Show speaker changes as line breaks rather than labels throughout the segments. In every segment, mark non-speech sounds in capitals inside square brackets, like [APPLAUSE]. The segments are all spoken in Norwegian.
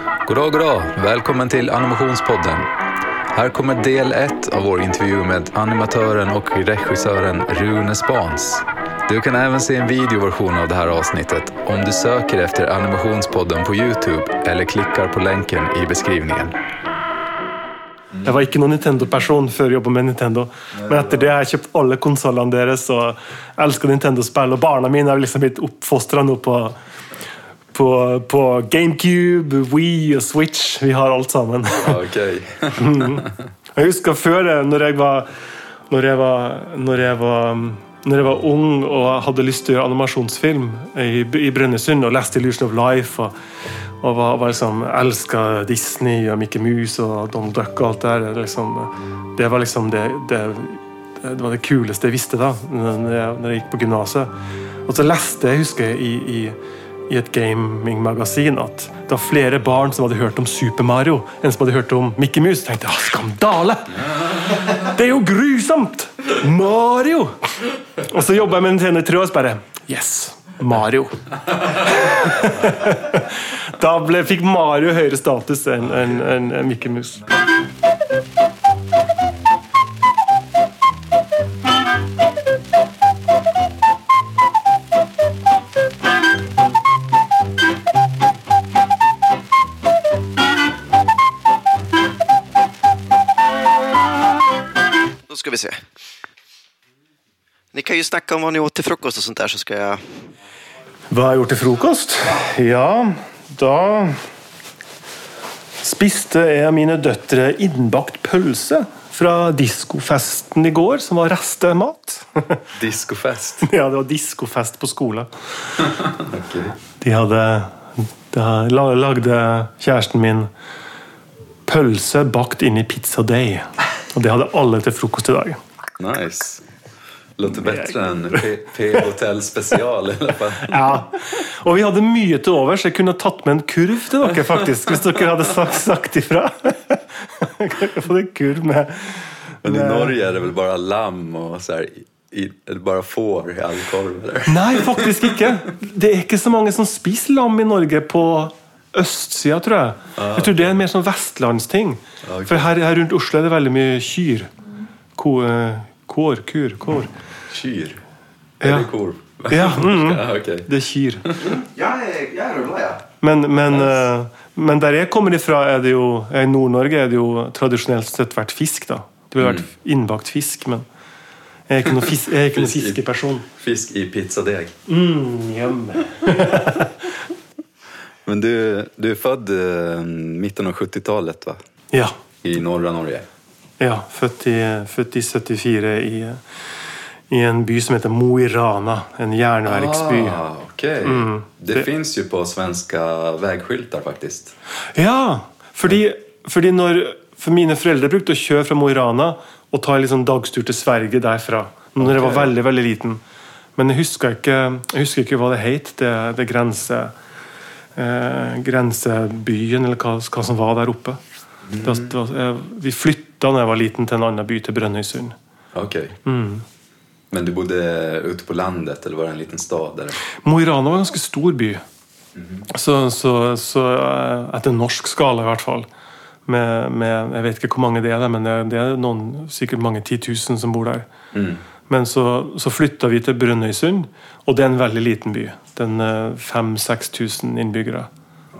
Goddag, goddag. Välkommen til Animationspodden. Her kommer del ett av vår intervju med animatøren og regissøren Rune Spans. Du kan også se en videoversjon av dette avsnittet om du søker efter Animationspodden på Youtube eller klikker på länken i beskrivningen.
Jeg var ikke noen Nintendo-person før jeg jobbet med Nintendo. Men etter det har jeg kjøpt alle konsollene deres og elsker Nintendo-spill. Og barna mine har liksom blitt oppfostra nå på, på, på GameCube, Wii og Switch. Vi har alt sammen.
okay. [LAUGHS]
Jeg husker før, det, når jeg var Når jeg var, når jeg var når jeg var ung og hadde lyst til å gjøre animasjonsfilm i, i Brønnøysund og leste Illusion of Life og, og var, var liksom, elska Disney og Mickey Mouse og Donald Duck og alt det der. Liksom, det var liksom det, det, det var det kuleste jeg visste da når jeg, når jeg gikk på gymnaset. Og så leste jeg, husker jeg, i, i, i et gamingmagasin at det var flere barn som hadde hørt om Super Mario, enn som hadde hørt om Mickey Mouse. Tenkte jeg, skandale! Det er jo grusomt! Mario! Og så jobba jeg med Nintendo i tråd og bare Yes! Mario. [LAUGHS] da ble, fikk Mario høyere status enn en, en, enn Mickey Mouse.
Vi se. Ni kan ju snacka om vad ni åt till frukost och sånt där så ska jag...
Hva har jeg gjort til frokost? Ja, da spiste jeg og mine døtre innbakt pølse fra diskofesten i går, som var restemat. [LAUGHS]
Discofest.
ja, det var diskofest på skolen. [LAUGHS] De hadde Da lagde kjæresten min pølse bakt inn i pizza day. Og det hadde alle til frokost i dag.
Nice. Låter bedre enn P-hotell fall.
Ja, og vi hadde mye til overs. Jeg kunne tatt med en kurv til dere, faktisk, hvis dere hadde sagt, sagt ifra. Jeg få en kurv med
Men i Norge er det vel bare lam og så her, i, bare får i all korv eller?
Nei, faktisk ikke. Det er ikke så mange som spiser lam i Norge på østsida, tror jeg. Jeg tror det er en mer sånn vestlandsting.
Okay.
For her, her rundt Oslo er det veldig mye kyr. Ko, eh, kår, kur, kår.
Kyr?
Ja.
Det kor?
Ja, mm, [LAUGHS]
Ja, okej.
det er kyr. [LAUGHS]
ja, jeg, jag är rullad, ja.
Men, men, uh, men der jeg kommer ifra, er det jo I Nord-Norge er det jo tradisjonelt sett vært fisk. da. Det ville vært innbakt fisk, men jeg er ikke noen, fis jeg er ikke noen
Fisk i-
fiskeperson.
Fisk i pizzadeig.
Mm, yum. [LAUGHS]
Men du, du är född eh, mitten av 70-talet va?
Ja.
I norra Norge?
ja født, i, født i 74 i, i en by som heter Mo i Rana. En jernverksby.
Ah, okej. Det,
Det-
fins jo på svenske veiskilter, faktisk.
Ja! Fordi, fordi når For mine foreldre brukte å kjøre fra Mo i Rana og ta en liksom dagstur til Sverige derfra. Når jeg var veldig veldig liten. Men jeg husker ikke, jeg husker ikke hva det het, det, det grense, eh, grensebyen, eller hva, hva som var der oppe. Det det var, jeg, vi flytta da jeg var liten til en annen by, til Brønnøysund.
Okej. Men du bodde ute på landet eller var det en liten stad?
Mo i Rana var en ganske stor by. Så, så, så eh, etter norsk skala, i hvert fall. Med, med, jeg vet ikke hvor mange det er, men det, det er noen, sikkert mange titusen som bor der. Men så, så flytta vi til Brønnøysund, og det er en veldig liten by. Er 5000-6000 innbyggere.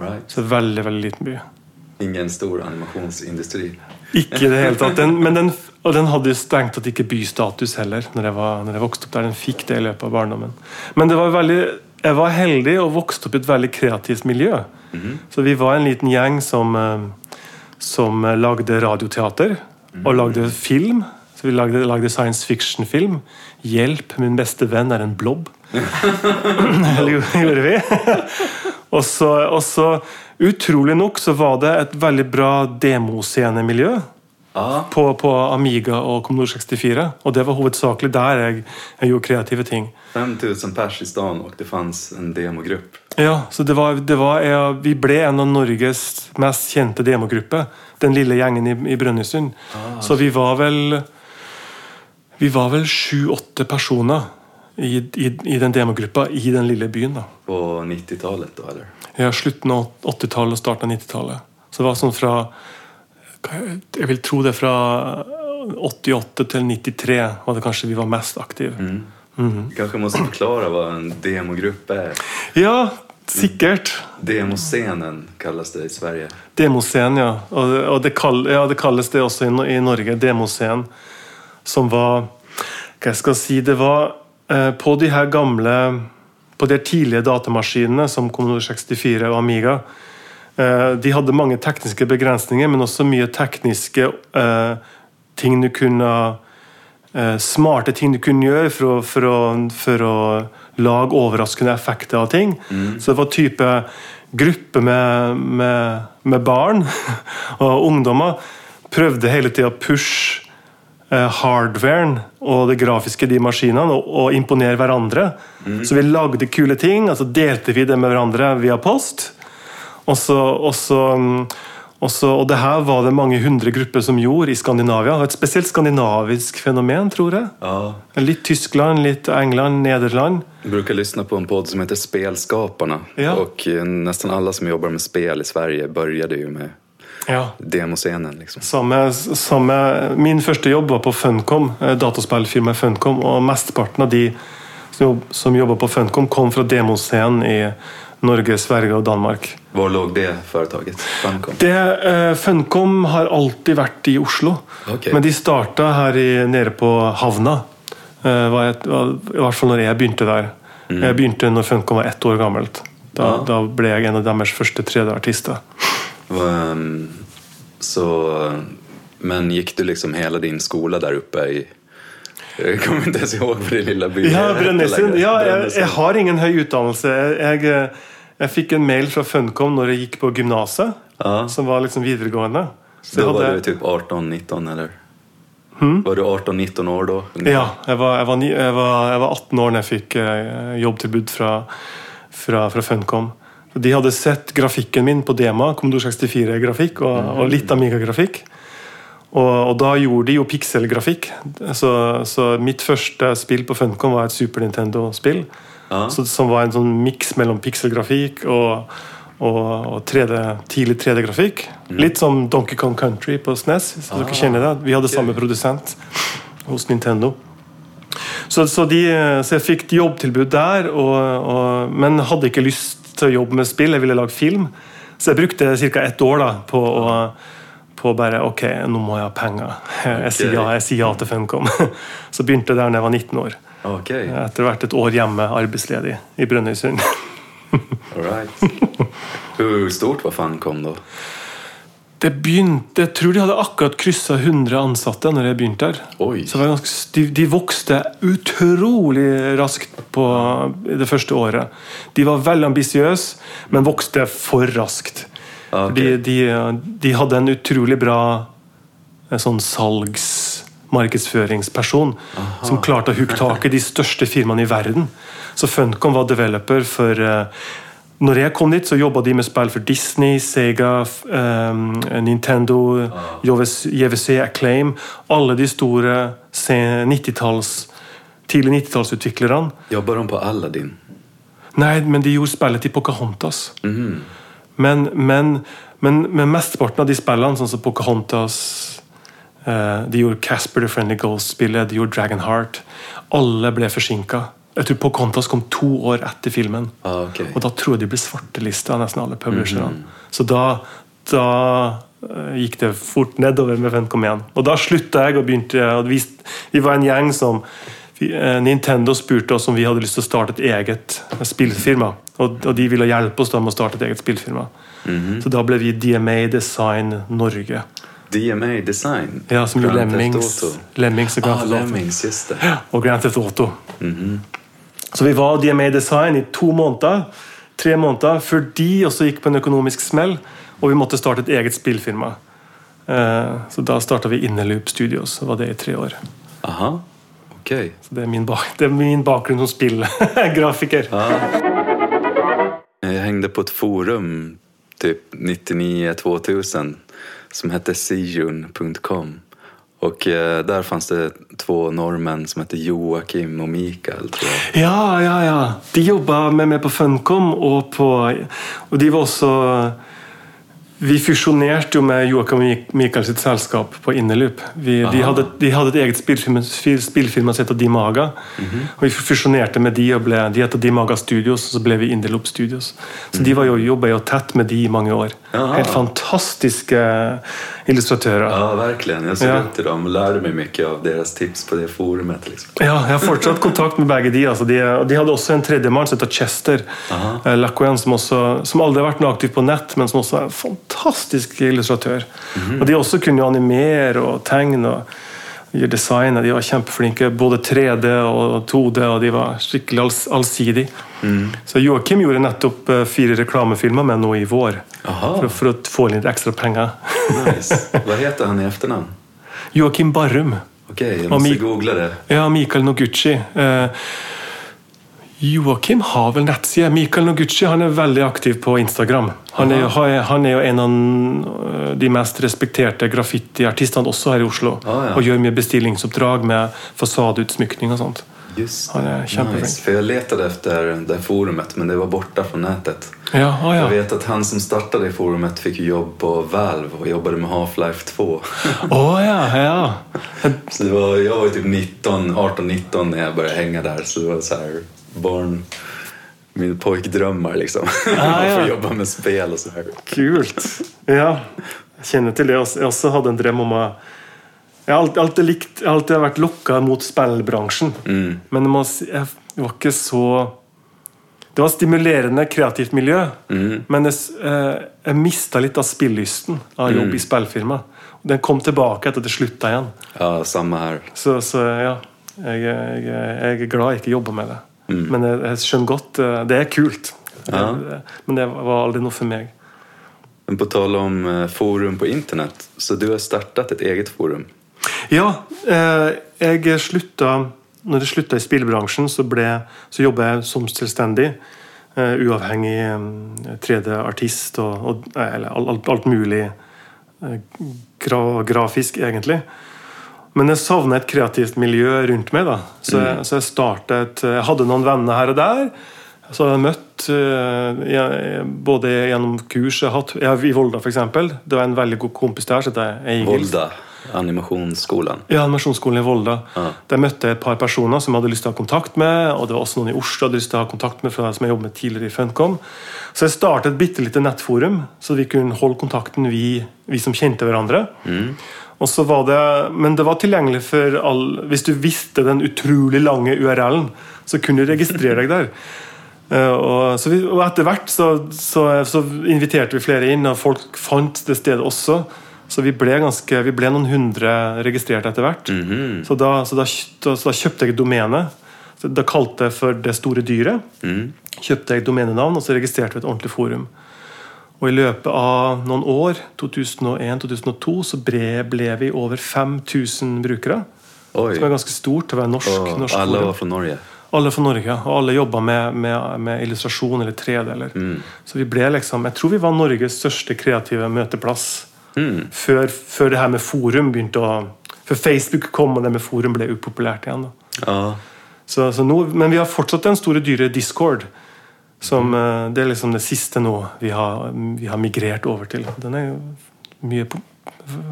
Right.
Så veldig, veldig liten by.
Ingen stor animasjonsindustri?
Ikke i det hele tatt. Den, men den, og den hadde strengt tatt ikke bystatus heller, når jeg, var, når jeg vokste opp der. Den fikk det i løpet av barndommen. Men det var veldig, jeg var heldig og vokste opp i et veldig kreativt miljø. Så vi var en liten gjeng som, eh, som lagde radioteater og lagde film. Så vi lagde, lagde science fiction-film. 'Hjelp, min beste venn er en blobb'. [LAUGHS] Eller gjorde vi. [LAUGHS] og, så, og så, utrolig nok, så var det et veldig bra demoscenemiljø på, på Amiga og Commodore 64. Og det var hovedsakelig der jeg, jeg gjorde kreative ting.
5000 pers i staden, og det fanns en demogrupp.
Ja, så det var, det var, ja, Vi ble en av Norges mest kjente demogrupper. Den lille gjengen i, i Brønnøysund. Så vi var vel Vi var vel sju-åtte personer i, i, i den demogruppa i den lille byen. da.
På 90-talet da? eller?
Ja, Slutten av 80-tallet og starten av 90-tallet. Så det var sånn fra Jeg vil tro det fra 88 til 93 var det kanskje vi var mest aktive.
Vi kanske måste forklare hva en demogruppe er?
Ja, sikkert.
Demoscenen kalles det i Sverige.
Demoscenen, ja. Og, det- kall, ja, det kalles det også i, Norge. Demoscenen. Som var Hva jeg skal si Det var på de her gamle På de tidlige datamaskinene som Commodore 64 og Amiga. Eh, de hadde mange tekniske begrensninger, men også mye tekniske eh, ting du kunne eh, Smarte ting du kunne gjøre for å, for å, for å lage overraskende effekter av ting. Så det var type gruppe med, med, med barn [LAUGHS] og ungdommer prøvde hele tida å pushe eh, hardwaren og det grafiske de maskinene og, og imponere hverandre. Så vi lagde kule ting, og så delte vi det med hverandre via post. Og, så, og, så, mm, og, så, og det her var det mange hundre grupper som gjorde i Skandinavia. Et spesielt skandinavisk fenomen, tror jeg.
Ja.
Litt Tyskland, litt England, Nederland.
Jag bruker lyssna på en podd som heter Spelskaparna.
Ja.
Og nesten alle som jobber med spel i Sverige begynte jo med
Ja.
demoscenen. Liksom.
Samme, samme, min første jobb var på Funcom, eh, dataspillfirmaet Funcom, og mesteparten av de som, som jobba på Funcom, kom fra demoscenen i Norge, Sverige og Danmark.
Hvor lå det företaget? Funcom?
Det, uh, Funcom har alltid vært i Oslo,
Okay.
men de starta her i, nede på havna. Uh, var et, var, I hvert fall når jeg begynte der. Jeg begynte når Funcom var ett år gammelt. Da,
Ja.
da ble jeg en av deres første 3D-artister.
Ehm, Så, men gikk du liksom hele din skola der oppe i... jeg kommer ikke ens ihåg for det lille byen.
Ja, Brønnøysund. Ja, jeg, jeg har ingen høy utdannelse. Jeg, jeg, jeg fikk en mail fra Funcom når jeg gikk på gymnaset,
Ja.
som var liksom videregående. Så
da
hadde...
var du typ 18-19 eller? Var du 18-19 år da?
Ja, jeg var, var var, jeg var 18 år da jeg fikk eh, jobbtilbud fra, fra, fra Funcom. De hadde sett grafikken min på Dema, Commodore 64-grafikk og, og litt Amiga-grafikk. Og, og da gjorde de jo pikselgrafikk. Så, så mitt første spill på Funcom var et Super Nintendo-spill.
Ja.
Som var en sånn miks mellom pikselgrafikk og, og, og 3D, tidlig 3D-grafikk. Litt som Donkey Kong Country på SNES. hvis dere kjenner det. Vi hadde samme produsent hos Nintendo. Så, så, de, så jeg fikk jobbtilbud der, og, og, men hadde ikke lyst til å jobbe med spill. Jeg ville lage film. Så jeg brukte ca. ett år da, på å på bare Ok, nå må jeg ha penger. Jeg sier ja, jeg sier ja til Funcom. [LAUGHS] Så begynte jeg der da jeg var 19 år.
Okay.
Etter hvert et år hjemme arbeidsledig i Brønnøysund. [LAUGHS]
all right. Hvor stort var Funcom då?
Det begynte, Jeg tror de hadde akkurat kryssa 100 ansatte når jeg begynte var ganske, de, de vokste utrolig raskt på det første året. De var veldig ambisiøse, men vokste for raskt.
Okay.
Fordi de, de hadde en utrolig bra en sånn salgsmarkedsføringsperson som klarte å hooke tak i de største firmaene i verden. Så Funcom var developer for eh, når jeg kom dit, så jobba de med spill for Disney, Sega, eh, Nintendo, JVC, JVC, Acclaim. Alle de store 90-talls, tidlig 90-tallsutviklerne.
Jobba de på Aladdin?
Nei, men de gjorde spillet til Pocahontas. Men, men, men, men mesteparten av de spillene, sånn som Pocahontas uh, De gjorde Casper the Friendly Ghost-spillet, de gjorde Dragonheart. Alle ble forsinka. Jeg tror Pocahontas kom to år etter filmen.
Ah, okay.
Og da tror jeg de ble svartelista, nesten alle publisherne. Så da, da eh, gikk det fort nedover med Funcom igjen. Og da slutta jeg og begynte og vi, vi var en gjeng som eh, Nintendo spurte oss om vi hadde lyst til å starte et eget spillfirma. Og, og de ville hjelpe oss da med å starte et eget spillfirma. Så da ble vi DMA Design Norge.
DMA Design?
Ja, som
Grand
Lemmings. Lemmings og Grand
Ah. Lemmings, just det.
Og Grand Theft Auto. Så vi var DMA Design i to måneder, tre måneder, før de også gikk på en økonomisk smell, og vi måtte starte et eget spillfirma. Eh, Så da starta vi Innerloop Studios, og var det i tre år.
Aha, ok.
Så det er min, bak det er min bakgrunn som spillgrafiker.
Jeg hengte på et forum typ 99-2000 som hette sijun.com Och eh, där fanns det två norrmän som hette Joakim och Mikael. Tror jag.
Ja, ja, ja. De jobba med meg på Funcom, og, på, og de var også Vi fusjonerte jo med Joakim Michael sitt selskap på Innerloop. De, de hadde et eget spillfirma, som heter Dimaga. og Vi fusjonerte med de, og ble, de heter Dimaga Studios, og så ble vi Innerloop Studios. Så de var jo, jobba jo tett med de i mange år.
Aha.
Helt fantastiske illustratører.
Ja, verkligen. Jeg så
Ja.
upp dem og lærte meg mye av deres tips på det forumet. Liksom.
Ja, jeg har fortsatt kontakt med begge de. Altså de, de hadde også en tredjemann som heter Chester eh, som, også, som aldri har vært noe aktiv på nett, men som også er en fantastisk illustratør. Og De også kunne jo animere og tegne og gjøre design. De var kjempeflinke. Både 3D og 2D, og de var skikkelig alls, allsidige. Så Joakim gjorde nettopp eh, fire reklamefilmer med nå i vår. For, for å få litt ekstra penger.
Nice. Hva heter han i etternavn?
Joakim Barrum. Ok,
jeg
må
googla det.
Ja, Mikael Noguchi. Eh, Joakim har vel nettside. Mikael Noguchi han er veldig aktiv på Instagram. Han er, jo- han er jo en av de mest respekterte graffitiartistene også her i Oslo.
Ah, ja.
Og gjør mye bestillingsoppdrag med fasadeutsmykning og sånt.
Just
Han
det. Nice. For jeg lette etter det forumet men det var borte fra nettet.
Ja, ah, ja.
Jeg vet at han som startet det forumet fikk jobb på Valve og jobbet med Half-Life 2.
oh, [LAUGHS] ja, ja.
Så var, jeg var typ 19, 18-19 da jeg begynte å henge der. så det var så här barn... Mina pojkdrömmar liksom.
Ah, [LAUGHS]
Att få jobbe med spill og så her.
Kult. Ja, jeg kjenner til det. Jeg også hadde en drøm om å Jeg har alltid, alltid, likt, alltid vært lokka mot spillbransjen.
Mm.
Men jeg, var ikke så Det var et stimulerende, kreativt miljø.
Mm.
Men jeg, eh, jeg mista litt av spillysten av
Mm.
i spillfirma. Den kom tilbake etter det slutta igjen.
Ja, samme her.
Så, så ja, jeg, jeg, jeg er glad jeg ikke jobber med det.
Mm.
Men jeg, jeg skjønner godt eh, Det er kult.
Ja.
Men det var aldri noe for meg.
Men på tal om eh, forum på internett, så du har startet et eget forum.
Ja, eh, jeg slutta Når jeg slutta i spillbransjen, så, ble, så jobba jeg som selvstendig. eh, uavhengig eh, 3D-artist og, og eller alt, alt mulig eh, gra, grafisk, egentlig. Men jeg savna et kreativt miljø rundt meg. da Så jeg, så jeg startet Jeg hadde noen venner her og der. Så jeg møtt eh, jeg, både gjennom kurs jeg har hatt jeg, I Volda, f.eks. Det var en veldig god kompis der. Så det er
Volda, Animasjonsskolen?
Ja, animasjonsskolen i Volda.
Ah.
Der møtte jeg et par personer som jeg hadde lyst til å ha kontakt med. Og det var også noen i Oslo jeg hadde lyst til å ha kontakt med fra, som jeg jobbet med tidligere i Funcom. Så jeg startet et bitte lite nettforum, så vi kunne holde kontakten, vi, vi som kjente hverandre. Var det, Men det var tilgjengelig for alle Hvis du visste den utrolig lange URL-en, så kunne du registrere deg der. [LAUGHS] Eh, og, så vi, og etter hvert så, så, så inviterte vi flere inn, og folk fant det stedet også. Så vi ble, ganske, vi ble noen hundre registrert etter hvert. Så, da, så, da, da, så da kjøpte jeg et domene. Da kalte jeg for Det store dyret.
Mm.
Kjøpte jeg domenenavn, og så registrerte vi et ordentlig forum. Og I løpet av noen år, 2001-2002, så ble, ble vi over 5000 brukere.
Oi.
Som er ganske stort til å være norsk.
Og
norsk alle
var fra Norge.
Alle fra Norge, og alle jobba med, med, med illustrasjon eller 3D. Eller.
Mm.
Så vi ble liksom, Jeg tror vi var Norges største kreative møteplass
Mm.
før, før det her med forum begynte å Før Facebook kom og det med forum ble upopulært igjen. da.
Ja,
Så, så nå, men vi har fortsatt den store dyre Discord. Som, eh, det er liksom det siste nå vi har, vi har migrert over til. Den er jo po-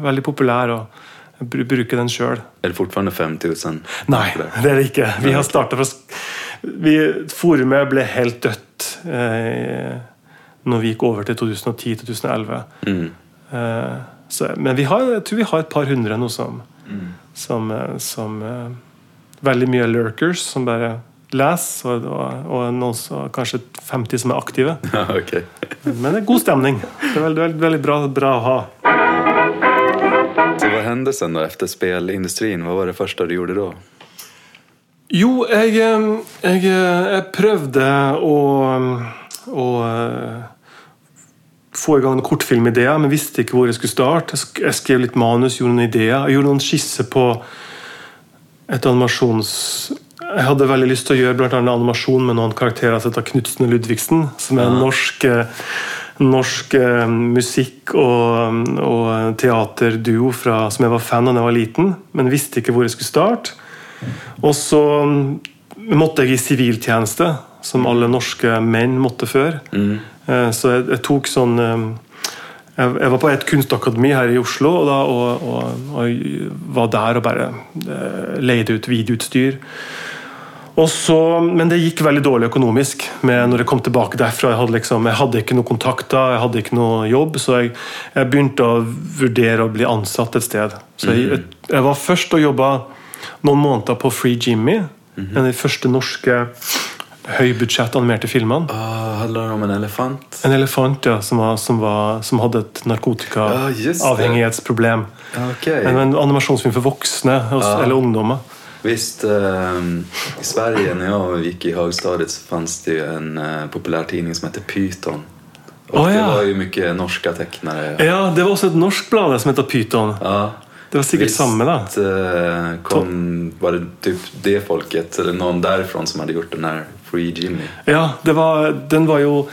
veldig populær, og bruker den sjøl.
Er det fortfarande 5000?
Nei, det er det ikke. Vi har starta fra vi, Forumet ble helt dødt eh, når vi gikk over til 2010-2011.
Mm.
Eh, så- men vi har, jeg tror vi har et par hundre nå som, som, eh, som eh, Veldig mye lurkers som bare leser, og, og, noen som, kanskje 50 som er aktive. [LAUGHS]
Ja, okay.
Men det er god stemning. Det er veldig, veldig, veldig bra, bra å ha.
Så Hva hendte sen da efter spillindustrien? Hva var det første du gjorde da?
Jo, jeg, jeg, eh, jeg prøvde å, å eh, få i gang noen kortfilmideer, men visste ikke hvor jeg skulle starte. Jeg skrev litt manus, gjorde noen ideer. Jeg gjorde noen skisser på et animasjons... Jeg hadde veldig lyst til å gjøre blant annet animasjon med noen karakterer som heter Knutsen og Ludvigsen, som er en norsk, eh, norsk eh, musikk- og, og teaterduo fra, som jeg var fan av da jeg var liten, men visste ikke hvor jeg skulle starte. Og så mm, måtte jeg i siviltjeneste, som alle norske menn måtte før. Mm. Så jeg, jeg tok sånn eh, jeg, var på et kunstakademi her i Oslo og, da, og, og, og var der og bare eh, leide ut videoutstyr. Så, men det gikk veldig dårlig økonomisk med når jeg kom tilbake derfra. Jeg hadde, liksom, jeg hadde ikke noen kontakter, jeg hadde ikke noe jobb, så jeg, jeg begynte å vurdere å bli ansatt et sted. Så jeg, jeg, jeg var først og jobba noen måneder på Free Jimmy, en av de første norske høybudsjett animerte filmene.
Ah, handler det om en elefant?
En elefant ja, som, var, som, var, som hadde et narkotikaavhengighetsproblem.
Ja, okay.
En, en animasjonsfilm for voksne også,
Ja.
eller ungdommer.
Visst, eh, i Sverige när jag gick i högstadiet så fanns det jo en eh, populär tidning som hette Python. Och
ja.
det var ju mycket norska tecknare.
Ja, Det var også et norsk blad som heter Pyton.
Ja.
Det var sikkert samme, da.
eh, kom, var det typ det folket, eller noen derfra, som hadde gjort den her Free Jimmy?
Ja, det var, den var jo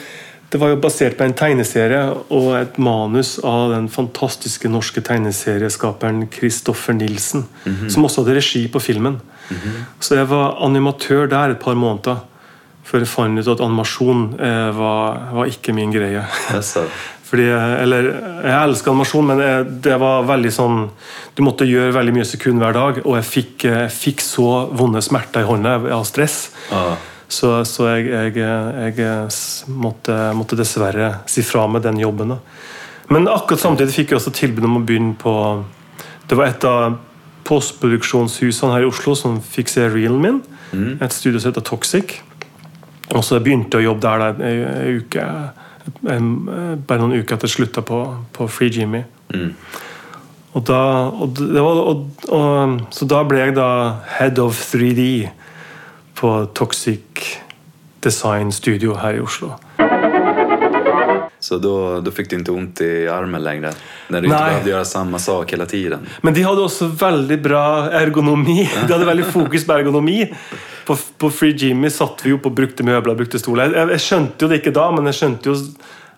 det var jo basert på en tegneserie og et manus av den fantastiske norske tegneserieskaperen Kristoffer Nilsen, som også hadde regi på filmen. Så jeg var animatør der et par måneder før jeg fant ut at animasjon eh, var, var ikke min greie.
Alltså, [LAUGHS]
Fordi, eller, Jeg elsker animasjon, men jeg, det var veldig sånn Du måtte gjøre veldig mye sekund hver dag, og jeg fikk, jeg fikk så vonde smerter i hånda av stress.
ja.
Så, så jeg, jeg, jeg måtte, måtte dessverre si fra med den jobben. Da. Men akkurat samtidig fikk jeg også tilbud om å begynne på Det var et av postproduksjonshusene her i Oslo som fikk se reelen min. Et studio som heter Toxic. Og så begynte jeg å jobbe der da, ei uke, en, bare noen uker etter jeg slutta på, på Free Jimmy. Og da, og det var, og, og, så da ble jeg da head of 3D på Toxic Design Studio her i Oslo.
Så da fikk fick du ikke vondt i armen lenger? Når du
Nei.
ikke göra samma sak hele tiden?
Men de hadde også veldig bra ergonomi. [LAUGHS] De hadde veldig fokus på ergonomi. På, på Free Jimmy satt vi jo på brukte møbler og brukte stoler. Jeg, jeg skjønte jo det ikke da, men jeg skjønte jo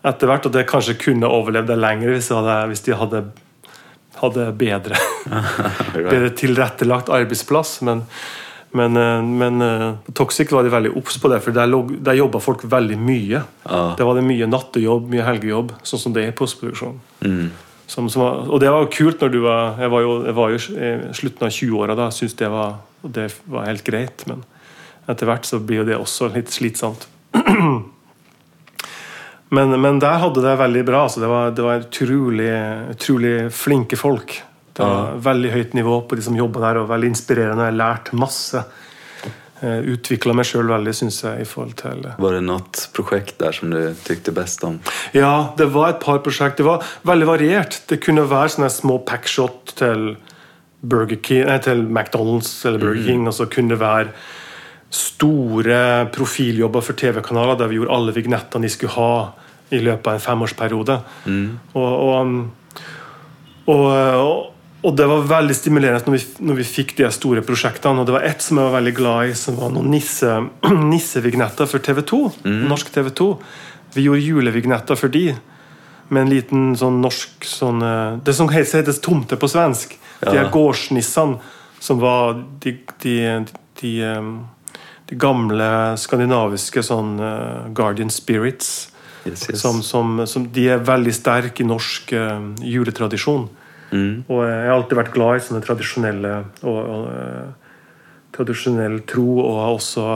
etter hvert at jeg kanskje kunne overlevd det lenger hvis, hadde, hvis de hadde, hadde bedre, [LAUGHS] bedre tilrettelagt arbeidsplass. Men, men, eh, men eh, Toxic var de veldig obs på det, for der, lå- der jobba folk veldig mye.
Ah.
Det var det mye nattejobb, mye helgejobb, sånn som det er i postproduksjon.
Mm.
Som, som var, og det var kult når du var Jeg var jo, jeg var jo i slutten av 20-åra da. Syntes det var, det var helt greit. Men etter hvert så blir jo det også litt slitsomt. [CLEARS THROAT] men, men der hadde det veldig bra. Altså det var, det var utrolig, utrolig flinke folk. Det var Veldig høyt nivå på de som jobba der, og veldig inspirerende. Jeg har lært masse. Eh, Utvikla meg sjøl veldig, syns jeg. i forhold til
Var det noe prosjekt der som du tykte best om?
Ja, det var et par prosjekt. Det var veldig variert. Det kunne være sånne små packshot til King, nei, til McDonald's eller Burger King, og så kunne det være store profiljobber for TV-kanaler der vi gjorde alle vignettene de skulle ha i løpet av en femårsperiode. Og, og, og, og, og det var veldig stimulerende når vi, når vi fikk de store prosjektene. Og det var ett som jeg var veldig glad i, som var noen nisse, [CLEARS THROAT] nissevignetter for TV 2. Norsk TV 2. Vi gjorde julevignetter for de. Med en liten sånn norsk sånn, eh, Det som heter tomte på svensk. De
Ja.
her gårdsnissene som var de, de, de, de gamle skandinaviske sånn uh, Guardian Spirits.
Yes, yes.
Som, som, som, de er veldig sterke i norsk uh, juletradisjon.
Mm.
Og jeg har alltid vært glad i sånne tradisjonelle og, og, eh, tradisjonell tro, og også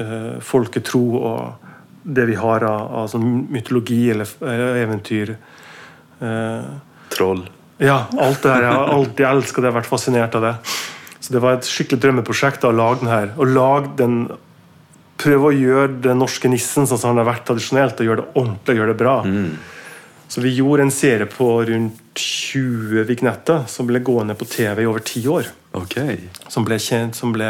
eh, folketro og det vi har av, av sånn mytologi eller, eller eventyr. Uh,
Troll.
ja, alt det her. Jeg har alltid elsket det, jeg har vært fascinert av det. Så det var et skikkelig drømmeprosjekt å lage den her. Å lage den Prøve å gjøre den norske nissen sånn som han har vært tradisjonelt, og gjøre det ordentlig og gjøre det bra. Så vi gjorde en serie på rundt 20 vignetter som ble gående på TV i over ti år.
Okay.
Som ble kjent, som, ble,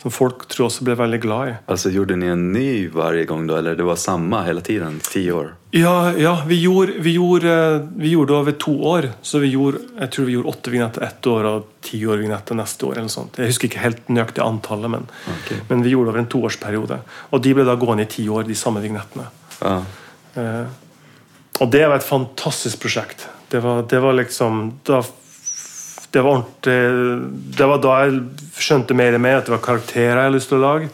som folk tror også ble veldig glad i.
Altså gjorde ni en ny varje gang, da, Eller det var samme hele tiden? Ti år?
Ja, ja vi, gjorde, vi, gjorde, vi gjorde det over to år. Så vi gjorde, jeg tror vi gjorde åtte vignetter ett år og ti år vignetter neste år. eller sånt. Jeg husker ikke helt nøyaktig antallet, men,
okay.
men vi gjorde det over en toårsperiode. Og de ble da gående i ti år, de samme vignettene.
Ah.
Eh, Og det var et fantastisk prosjekt. Det var, det var liksom da, det, var det var da jeg skjønte mer og mer at det var karakterer jeg hadde lyst til å lage.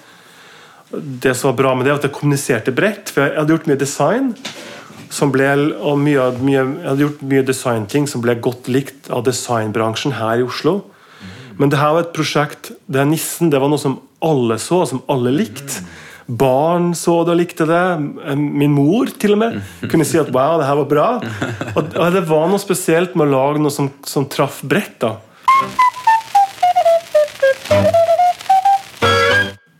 Det som var bra med det, var at jeg kommuniserte bredt. For jeg hadde gjort mye design. Som ble, og mye, mye, jeg hadde gjort mye designting som ble godt likt av designbransjen her i Oslo. Men det her var et prosjekt det Nissen det var noe som alle så, som alle likte. Barn så det og likte det. Min mor til og med [LAUGHS] kunne si at wow, det her var bra. Og, det var noe spesielt med å lage noe som, som traff bredt. da.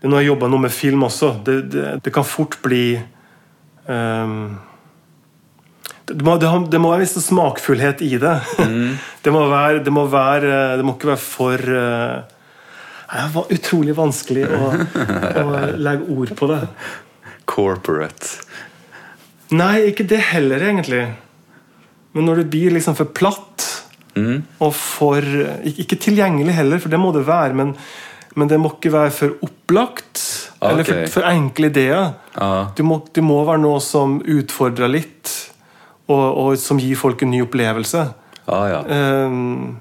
Nå har jeg jobba noe med film også. Det, det, det kan fort bli um, det, må, det, det må, være en viss smakfullhet i det. Mm. [LAUGHS] det, må være, det, må være, det må ikke være for uh, det var utrolig vanskelig å, å legge ord på det.
Corporate.
Nei, ikke det heller, egentlig. Men når det blir liksom for platt mm. og for Ikke tilgjengelig heller, for det må det være, men, men det må ikke være for opplagt. Okay. Eller for, for, enkle ideer. Ah. Det, må, må, være noe som utfordrer litt, og, og som gir folk en ny opplevelse.
Ah, ja. um,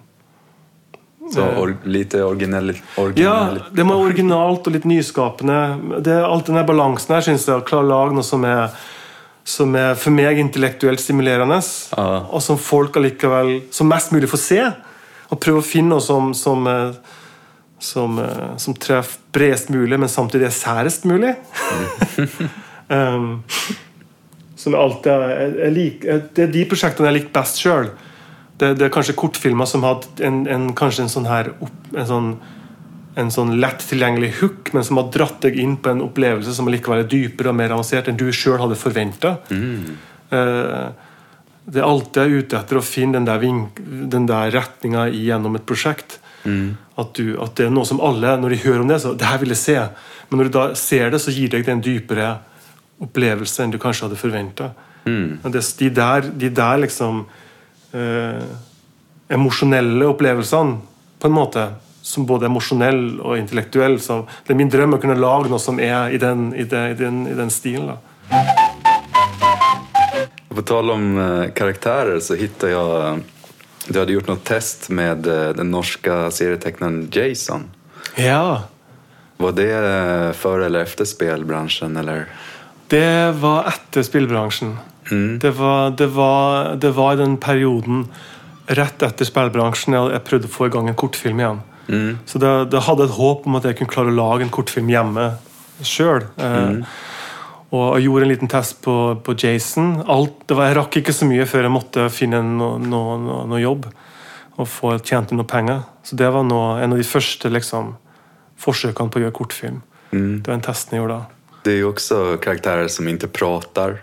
så or, lite originell,
originell, Ja, det må være originalt og litt nyskapende. Det, alt denne balansen her syns jeg klarer å lage noe som er, som er for meg intellektuelt stimulerende, ah. og som folk allikevel som mest mulig får se. Og prøve å finne noe som, som, som, som treffer bredest mulig, men samtidig er særest mulig. [LAUGHS] um, som alltid er, jeg, jeg, Det er de prosjektene jeg liker best sjøl det, det, er kanskje kortfilmer som hadde en, en, kanskje en sånn her en sånn, en sånn lett tilgjengelig hook, men som har dratt deg inn på en opplevelse som likevel er dypere og mer avansert enn du sjøl hadde forventa. Mm. Uh, det er alltid jeg er ute etter å finne den der, vink, den der retninga gjennom et prosjekt. Mm. At, du, at, det er noe som alle, når de hører om det, så det her vil jeg se. Men når du da ser det, så gir det deg en dypere opplevelse enn du kanskje hadde forventa. Mm. De, de der liksom eh, emosjonelle opplevelsene, på en måte. Som både emosjonell og intellektuell. Så det er min drøm å kunne lage noe som er i den, i den, i den, i den stilen. da.
På tal om karakterer, så fant jeg Du hadde gjort noe test med eh, den norske serietegneren Jason.
Ja.
Var det eh, før eller etter spillbransjen, eller?
Det var etter spillbransjen. Mm. Det, var, det, var, det, var, i den perioden rett etter spillbransjen jeg, jeg prøvde å få i gang en kortfilm igjen. Mm. Så det, det, hadde et håp om at jeg kunne klare å lage en kortfilm hjemme sjøl. Eh, mm. og jeg gjorde en liten test på, på Jason. Alt, var, jeg rakk ikke så mye før jeg måtte finne noe, noe, no, no jobb og få tjent inn noe penger. Så det var en av de første liksom, forsøkene på å gjøre kortfilm. Mm. Det var en testen jeg gjorde da.
Det er jo også karakterer som ikke prater.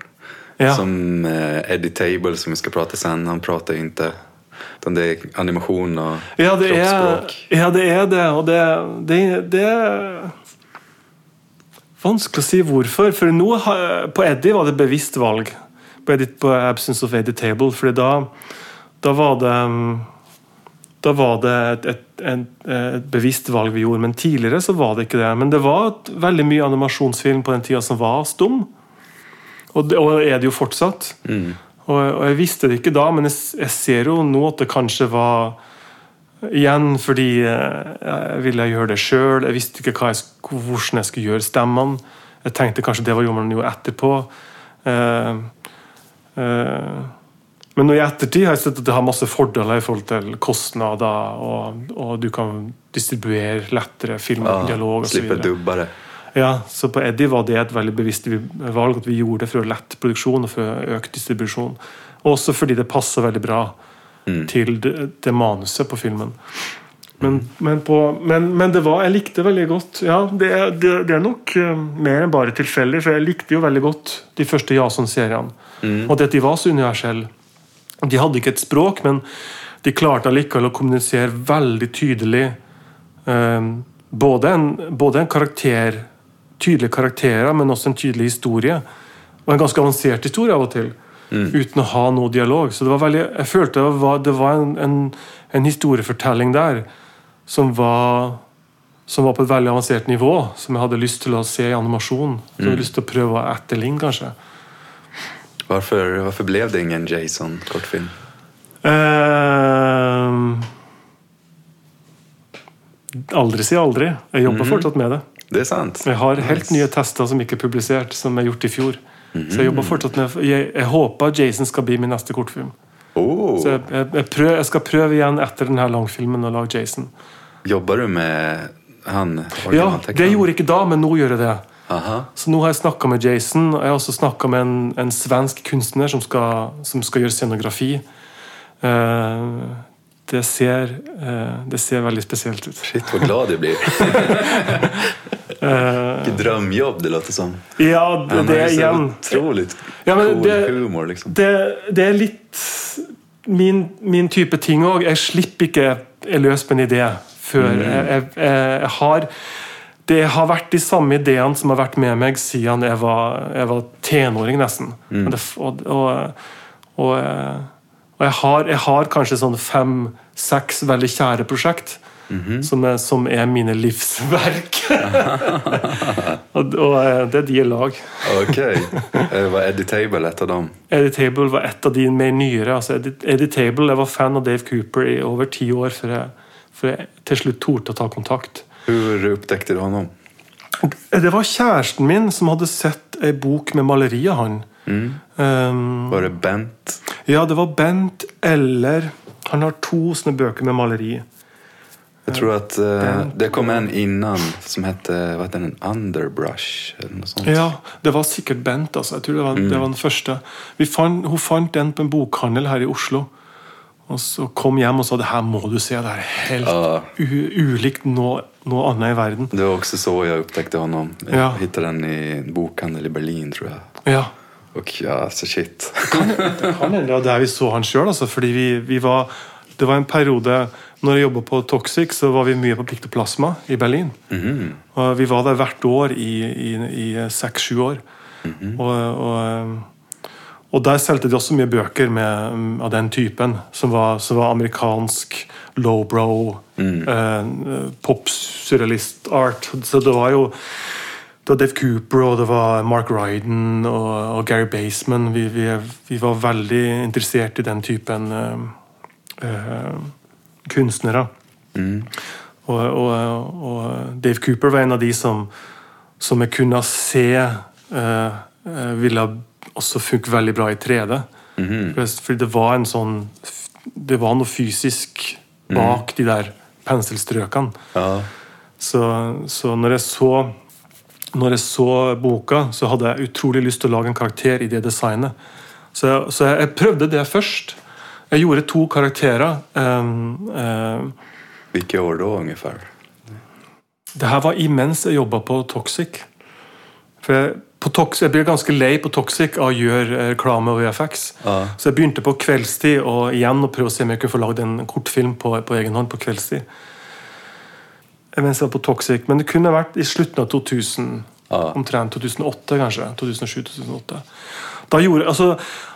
Ja. Som eh, Eddie Table, som vi skal prate sen, han prater jo ikke. Det er animasjon og
ja, det kroppsspråk. Er, ja, det er det. Og det, det, det er vanskelig å si hvorfor. For nå, på Eddie var det bevisst valg. På, Eddie, på Absence of Eddie Table. for da, da var det da var det et, et, et, et, bevisst valg vi gjorde, men tidligere så var det ikke det. Men det var veldig mye animasjonsfilm på den tida som var stum. Og det og er det jo fortsatt. Mm. Og, og, jeg visste det ikke da, men jeg, jeg, ser jo nå at det kanskje var Igjen fordi eh, jeg ville gjøre det sjøl. Jeg visste ikke jeg, hvordan jeg skulle gjøre stemmene. Jeg tenkte kanskje det var man jo etterpå. Uh, uh, men nå i ettertid har jeg sett at det har masse fordeler i forhold til kostnader, og, og du kan distribuere lettere film ah, dialog osv.
Slippe dubbere.
Ja, så på Eddie var det et veldig bevisst valg at vi gjorde det for å lette produksjon og for å øke distribusjon. Også fordi det passer veldig bra mm. til det, det, manuset på filmen. Men, men, på, men, men, det var Jeg likte veldig godt Ja, det, det, det er nok uh, mer enn bare tilfeldig, for jeg likte jo veldig godt de første Jason-seriene. Mm. Og at de var så universelle. De hadde ikke et språk, men de klarte allikevel å kommunisere veldig tydelig uh, både, en, både en karakter tydelige karakterer, men også en tydelig historie. Og en ganske avansert historie av og til. Mm. Uten å ha noe dialog. Så det var veldig, jeg følte det var, det var en, en, en, historiefortelling der som var, som var på et veldig avansert nivå. Som jeg hadde lyst til å se i animasjon. Som jeg hadde mm. lyst til å prøve å etterligne, kanskje.
Varför, varför blev det ingen Jason-kortfilm?
Ehm, aldri si aldri. Jeg jobber fortsatt med det.
Det er sant.
Jeg har helt
Nice.
nye tester som ikke er publisert, som er gjort i fjor. Så jeg jobber fortsatt med Jeg, jeg håper Jason skal bli min neste kortfilm.
Oh,
Så jeg, jeg, prøv, jeg skal prøve igjen etter denne langfilmen å lage Jason.
Jobber du med han
Ja, det gjorde jeg ikke da, men nå gjør jeg det.
Aha.
Så nå har jeg snakka med Jason, og jeg har også snakka med en, en svensk kunstner som skal, som skal gjøre scenografi. Uh, det, ser, eh, det ser veldig spesielt ut.
Shit hvor glad du blir. [LAUGHS]
Eh,
drømmejobb, det låter som.
ja, det, det er igjen
Utrolig
Ja, men
cool
det-
humor liksom.
det, det er litt min, min type ting òg. Jeg slipper ikke jeg løs på en idé før
Mm.
jeg, jeg, jeg, har Det har vært de samme ideene som har vært med meg siden jeg var, jeg var tenåring, nesten.
Mm.
Det, og, og, og, og jeg, har, jeg har kanskje sånn fem-seks veldig kjære prosjekt.
Mhm.
som, er, som er mine livsverk. [LAUGHS] og, og eh, det er de i lag.
ok. Eh, Var Eddie Table ett av dem?
Eddie Table var et av de mer nyere. Altså Eddie, Eddie Table, Jeg var fan av Dave Cooper i over ti år før jeg, før jeg til slutt torde å ta kontakt.
Hvor oppdekte du ham?
Det var kjæresten min som hadde sett ei bok med maleri av han. Um,
Var det Bent?
ja, det var Bent eller Han har to sånne bøker med maleri.
Jag tror at
uh,
det kom en innan som hette, vad den? Underbrush eller noe sånt.
Ja, det var sikkert Bent. altså. Jeg tror det var, det var den første. Vi fant, hun fant den på en bokhandel her i Oslo. Og så kom hjem og sa det her må du se. Det er helt
Ja.
u ulikt noe, noe annet i verden.
Det var også så jeg oppdaget honom. Jeg
Ja.
fant den i en bokhandel i Berlin tror jeg.
Ja.
Og ja, så shit.
Kan hende det var der vi så han sjøl. Altså, fordi vi, vi var, det var en periode når jeg jobba på Toxic, så var vi mye på Piktoplasma i Berlin.
Mhm.
Og vi var der hvert år i, i seks-sju år. og, og, og der solgte de også mye bøker med, av den typen, som var, som var amerikansk lowbrow, eh, pop-surrealist art. Så det var jo det var Dave Cooper og det var Mark Ryden og, og Gary Baseman. Vi, vi, vi var veldig interessert i den typen eh, eh, kunstnere. Og, og, og Dave Cooper var en av de som, som jeg kunne se eh, ville også funke veldig bra i 3D. Fordi det var en sånn Det var noe fysisk bak de der penselstrøkene.
Ja.
Så, så når jeg så når jeg så boka, så hadde jeg utrolig lyst til å lage en karakter i det designet. Så, jeg- så jeg prøvde det først. Jeg gjorde to karakterer. Um, um,
Hvilke år da, ungefär?
det her var imens jeg jobba på Toxic. For jeg, på Tox, jeg ble ganske lei på Toxic av å gjøre eh, reklame og VFX.
Ah.
Så jeg begynte på kveldstid og igjen å prøve å se om jeg kunne få lagd en kortfilm på, på egen hånd på kveldstid. Mens jeg var på Toxic. Men det kunne vært i slutten av 2000.
Ah.
Omtrent 2008, kanskje. 2007-2008. Da gjorde, altså,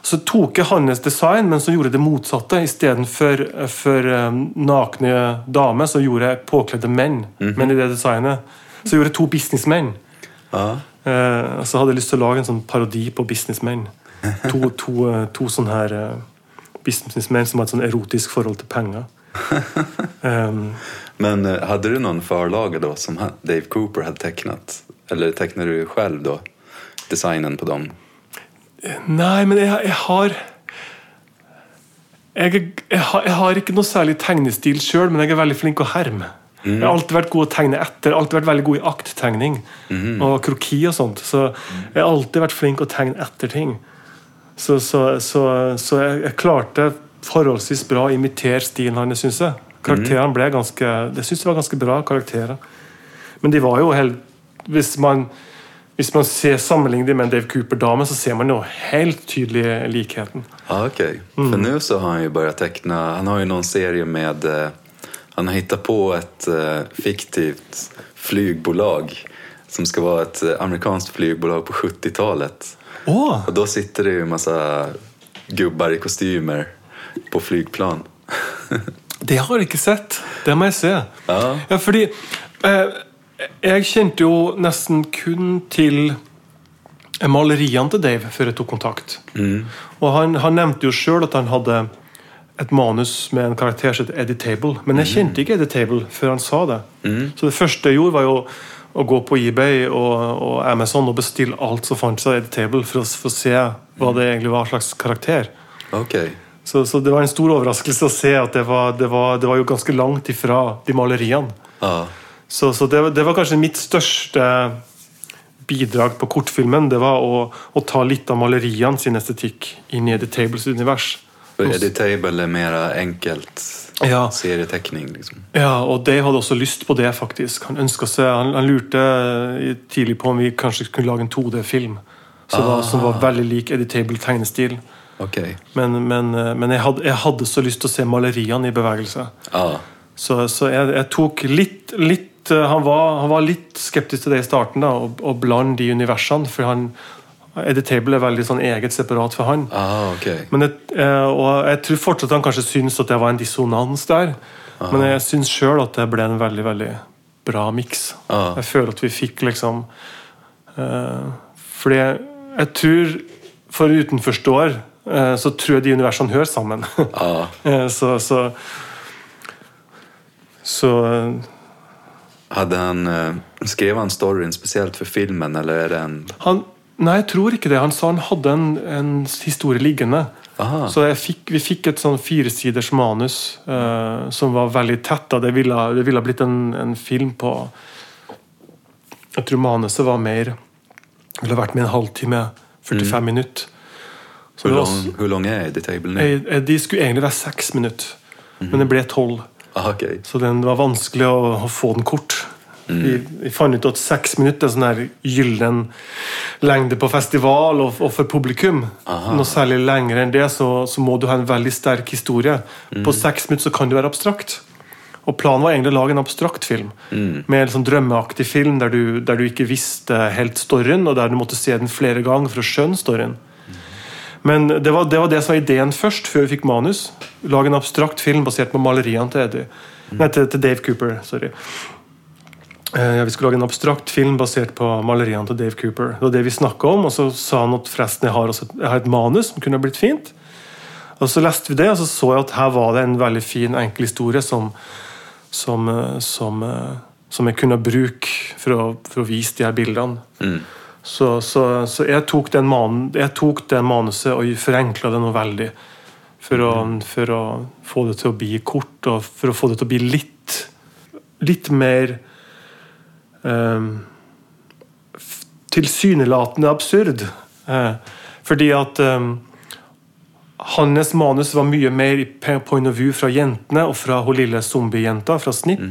så tok jeg hans design, men så gjorde jeg det motsatte. Istedenfor for um, nakne damer, så gjorde jeg påkledde menn. Men i det designet så gjorde jeg to businessmenn.
Ah.
Eh, så hadde jeg lyst til å lage en sånn parodi på businessmenn. [LAUGHS] To, to, eh, to sånne her eh, businessmenn som har et sånn erotisk forhold til penger. Um, [LAUGHS]
Men hadde du noen forlag då som Dave Cooper hadde tegnet? Eller tecknade du selv da designen på dem?
Nei, men jeg, jeg har jeg, jeg, har jeg har ikke noe særlig tegnestil sjøl, men jeg er veldig flink å herme. Jeg har alltid vært god å tegne etter. Alltid vært veldig god i akttegning og kroki og sånt. Så jeg har alltid vært flink å tegne etter ting. Så, så, så, så jeg, jeg klarte forholdsvis bra å imitere stilen hans, syns jeg. Karakterene ble ganske jeg syns det var ganske bra karakterer. Men de var jo helt Hvis man hvis man ser sammenligner de med en Dave Cooper-dame, så ser man jo helt tydelig likheten.
Ja, Mm. For nå så har han jo bare teckna, han har jo noen serie med, eh, han har funnet på et uh, fiktivt flygbolag som skal være et amerikansk amerikanskt flygbolag på 70-talet.
Åh!
Og da sitter det jo en gubber gubbar i kostymer på flygplan. [LAUGHS]
Det har jeg ikke sett. Det må jeg se.
Ja.
Ja, fordi eh, jeg kjente jo nesten kun til maleriene til Dave før jeg tok kontakt. Og han, han nevnte jo sjøl at han hadde et manus med en karakter som het Eddie Table. Men jeg kjente ikke Eddie Table før han sa det. Så det første jeg gjorde, var jo å gå på eBay og, og Amazon og bestille alt som fantes av Eddie Table, for å, for å se hva det egentlig var slags karakter.
Ok.
Så, så det var en stor overraskelse å se at det var, det var, det var jo ganske langt ifra de maleriene.
Ja.
Så, så det, var- det var kanskje mitt største bidrag på kortfilmen. Det var å, å ta litt av maleriene sin estetikk inn i Eddie Tables univers.
For Editable er mer enkelt
Ja.
serietekning, liksom.
Ja, og Dave hadde også lyst på det, faktisk. Han seg, han, han lurte tidlig på om vi kanskje kunne lage en 2D-film som, var- som var veldig lik Eddie Table-tegnestil.
Ok.
Men, men, eh, men jeg, hadde, jeg hadde så lyst til å se maleriene i bevegelse.
Ja.
Så, så jeg, jeg tok litt, litt eh, han, var, han var litt skeptisk til det i starten, da, å, og blande de universene. For han, Eddie Table er veldig sånn eget separat for han.
Ah, okay.
Men jeg, eh, og jeg tror fortsatt han kanskje syns at det var en dissonans der. Men jeg syns sjøl at det ble en veldig veldig bra miks.
Ja.
Jeg føler at vi fikk liksom eh, Fordi jeg, jeg tror, for utenforståer, eh, så tror jeg de universene hører sammen.
Ja. [LAUGHS]
Eh, så så, så
Hadde han, uh, skrev han storyen spesielt for filmen, eller er det en
han, Nei, jeg tror ikke det. Han sa han hadde en, en historie liggende.
Aha.
Så fikk, vi fikk et sånn firesiders manus uh, som var veldig tett. Det ville, det ville blitt en, en film på Jeg tror manuset var mer ville vært med en halvtime, 45 minutter.
Hvor lang, er Editable nå?
eh, de skulle egentlig være seks minutter, men det ble tolv.
Ah, ok.
Så den det var vanskelig å, å få den kort. Vi, vi fant ut at seks minutter er sånn her gyllen lengde på festival og, og for publikum. Noe særlig lenger enn det, så, så må du ha en veldig sterk historie. På seks minutter så kan du være abstrakt. Og planen var egentlig å lage en abstrakt film. Med en sånn drømmeaktig film der du, der du ikke visste helt storyen, og der du måtte se den flere ganger for å skjønne storyen. Men det var, det var det som var ideen først, før vi fikk manus. Lage en abstrakt film basert på maleriene til, Eddie. Nei, til, til Dave Cooper. sorry. Eh, ja, vi skulle lage en abstrakt film basert på maleriene til Dave Cooper. Det var det vi om, og så sa han at forresten jeg har, et- jeg har et manus som kunne blitt fint. Og Så leste vi det, og så så jeg at her var det en veldig fin, enkel historie som, som, eh, som, eh, som jeg kunne bruke for å, for å vise de her bildene. Så, så, så jeg, tok den man, jeg tok det manuset og forenkla det noe veldig. For å, for å få det til å bli kort, og for å få det til å bli litt, litt mer um, tilsynelatende absurd. Eh, fordi at um, hans manus var mye mer i point of view fra jentene og fra hun lille zombiejenta fra Snipp.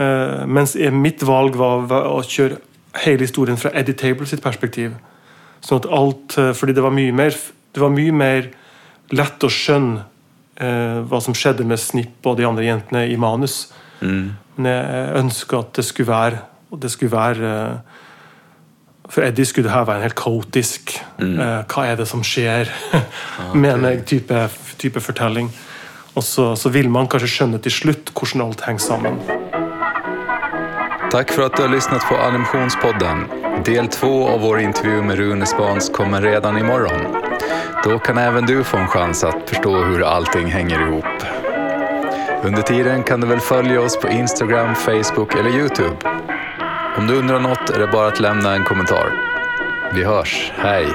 Eh, mens mitt valg var, var å kjøre hele historien fra Eddie Table sitt perspektiv. Sånn at alt, eh, fordi det var mye mer Det var mye mer lett å skjønne eh, hva som skjedde med Snipp og de andre jentene i manus. Men jeg ønska at det skulle være og det skulle være eh, For Eddie skulle det her være en helt kaotisk eh, Hva er det som skjer [LAUGHS] med jeg type, type fortelling. Og så, så vil man kanskje skjønne til slutt hvordan alt henger sammen.
Tack för att du har lyssnat på Animationspodden. Del två av vår intervju med Rune Spans kommer redan imorgon. Då kan även du få en chans att förstå hur allting hänger ihop. Under tiden kan du väl följa oss på Instagram, Facebook eller Youtube. Om du undrar något är det bara att lämna en kommentar. Vi hörs, hej!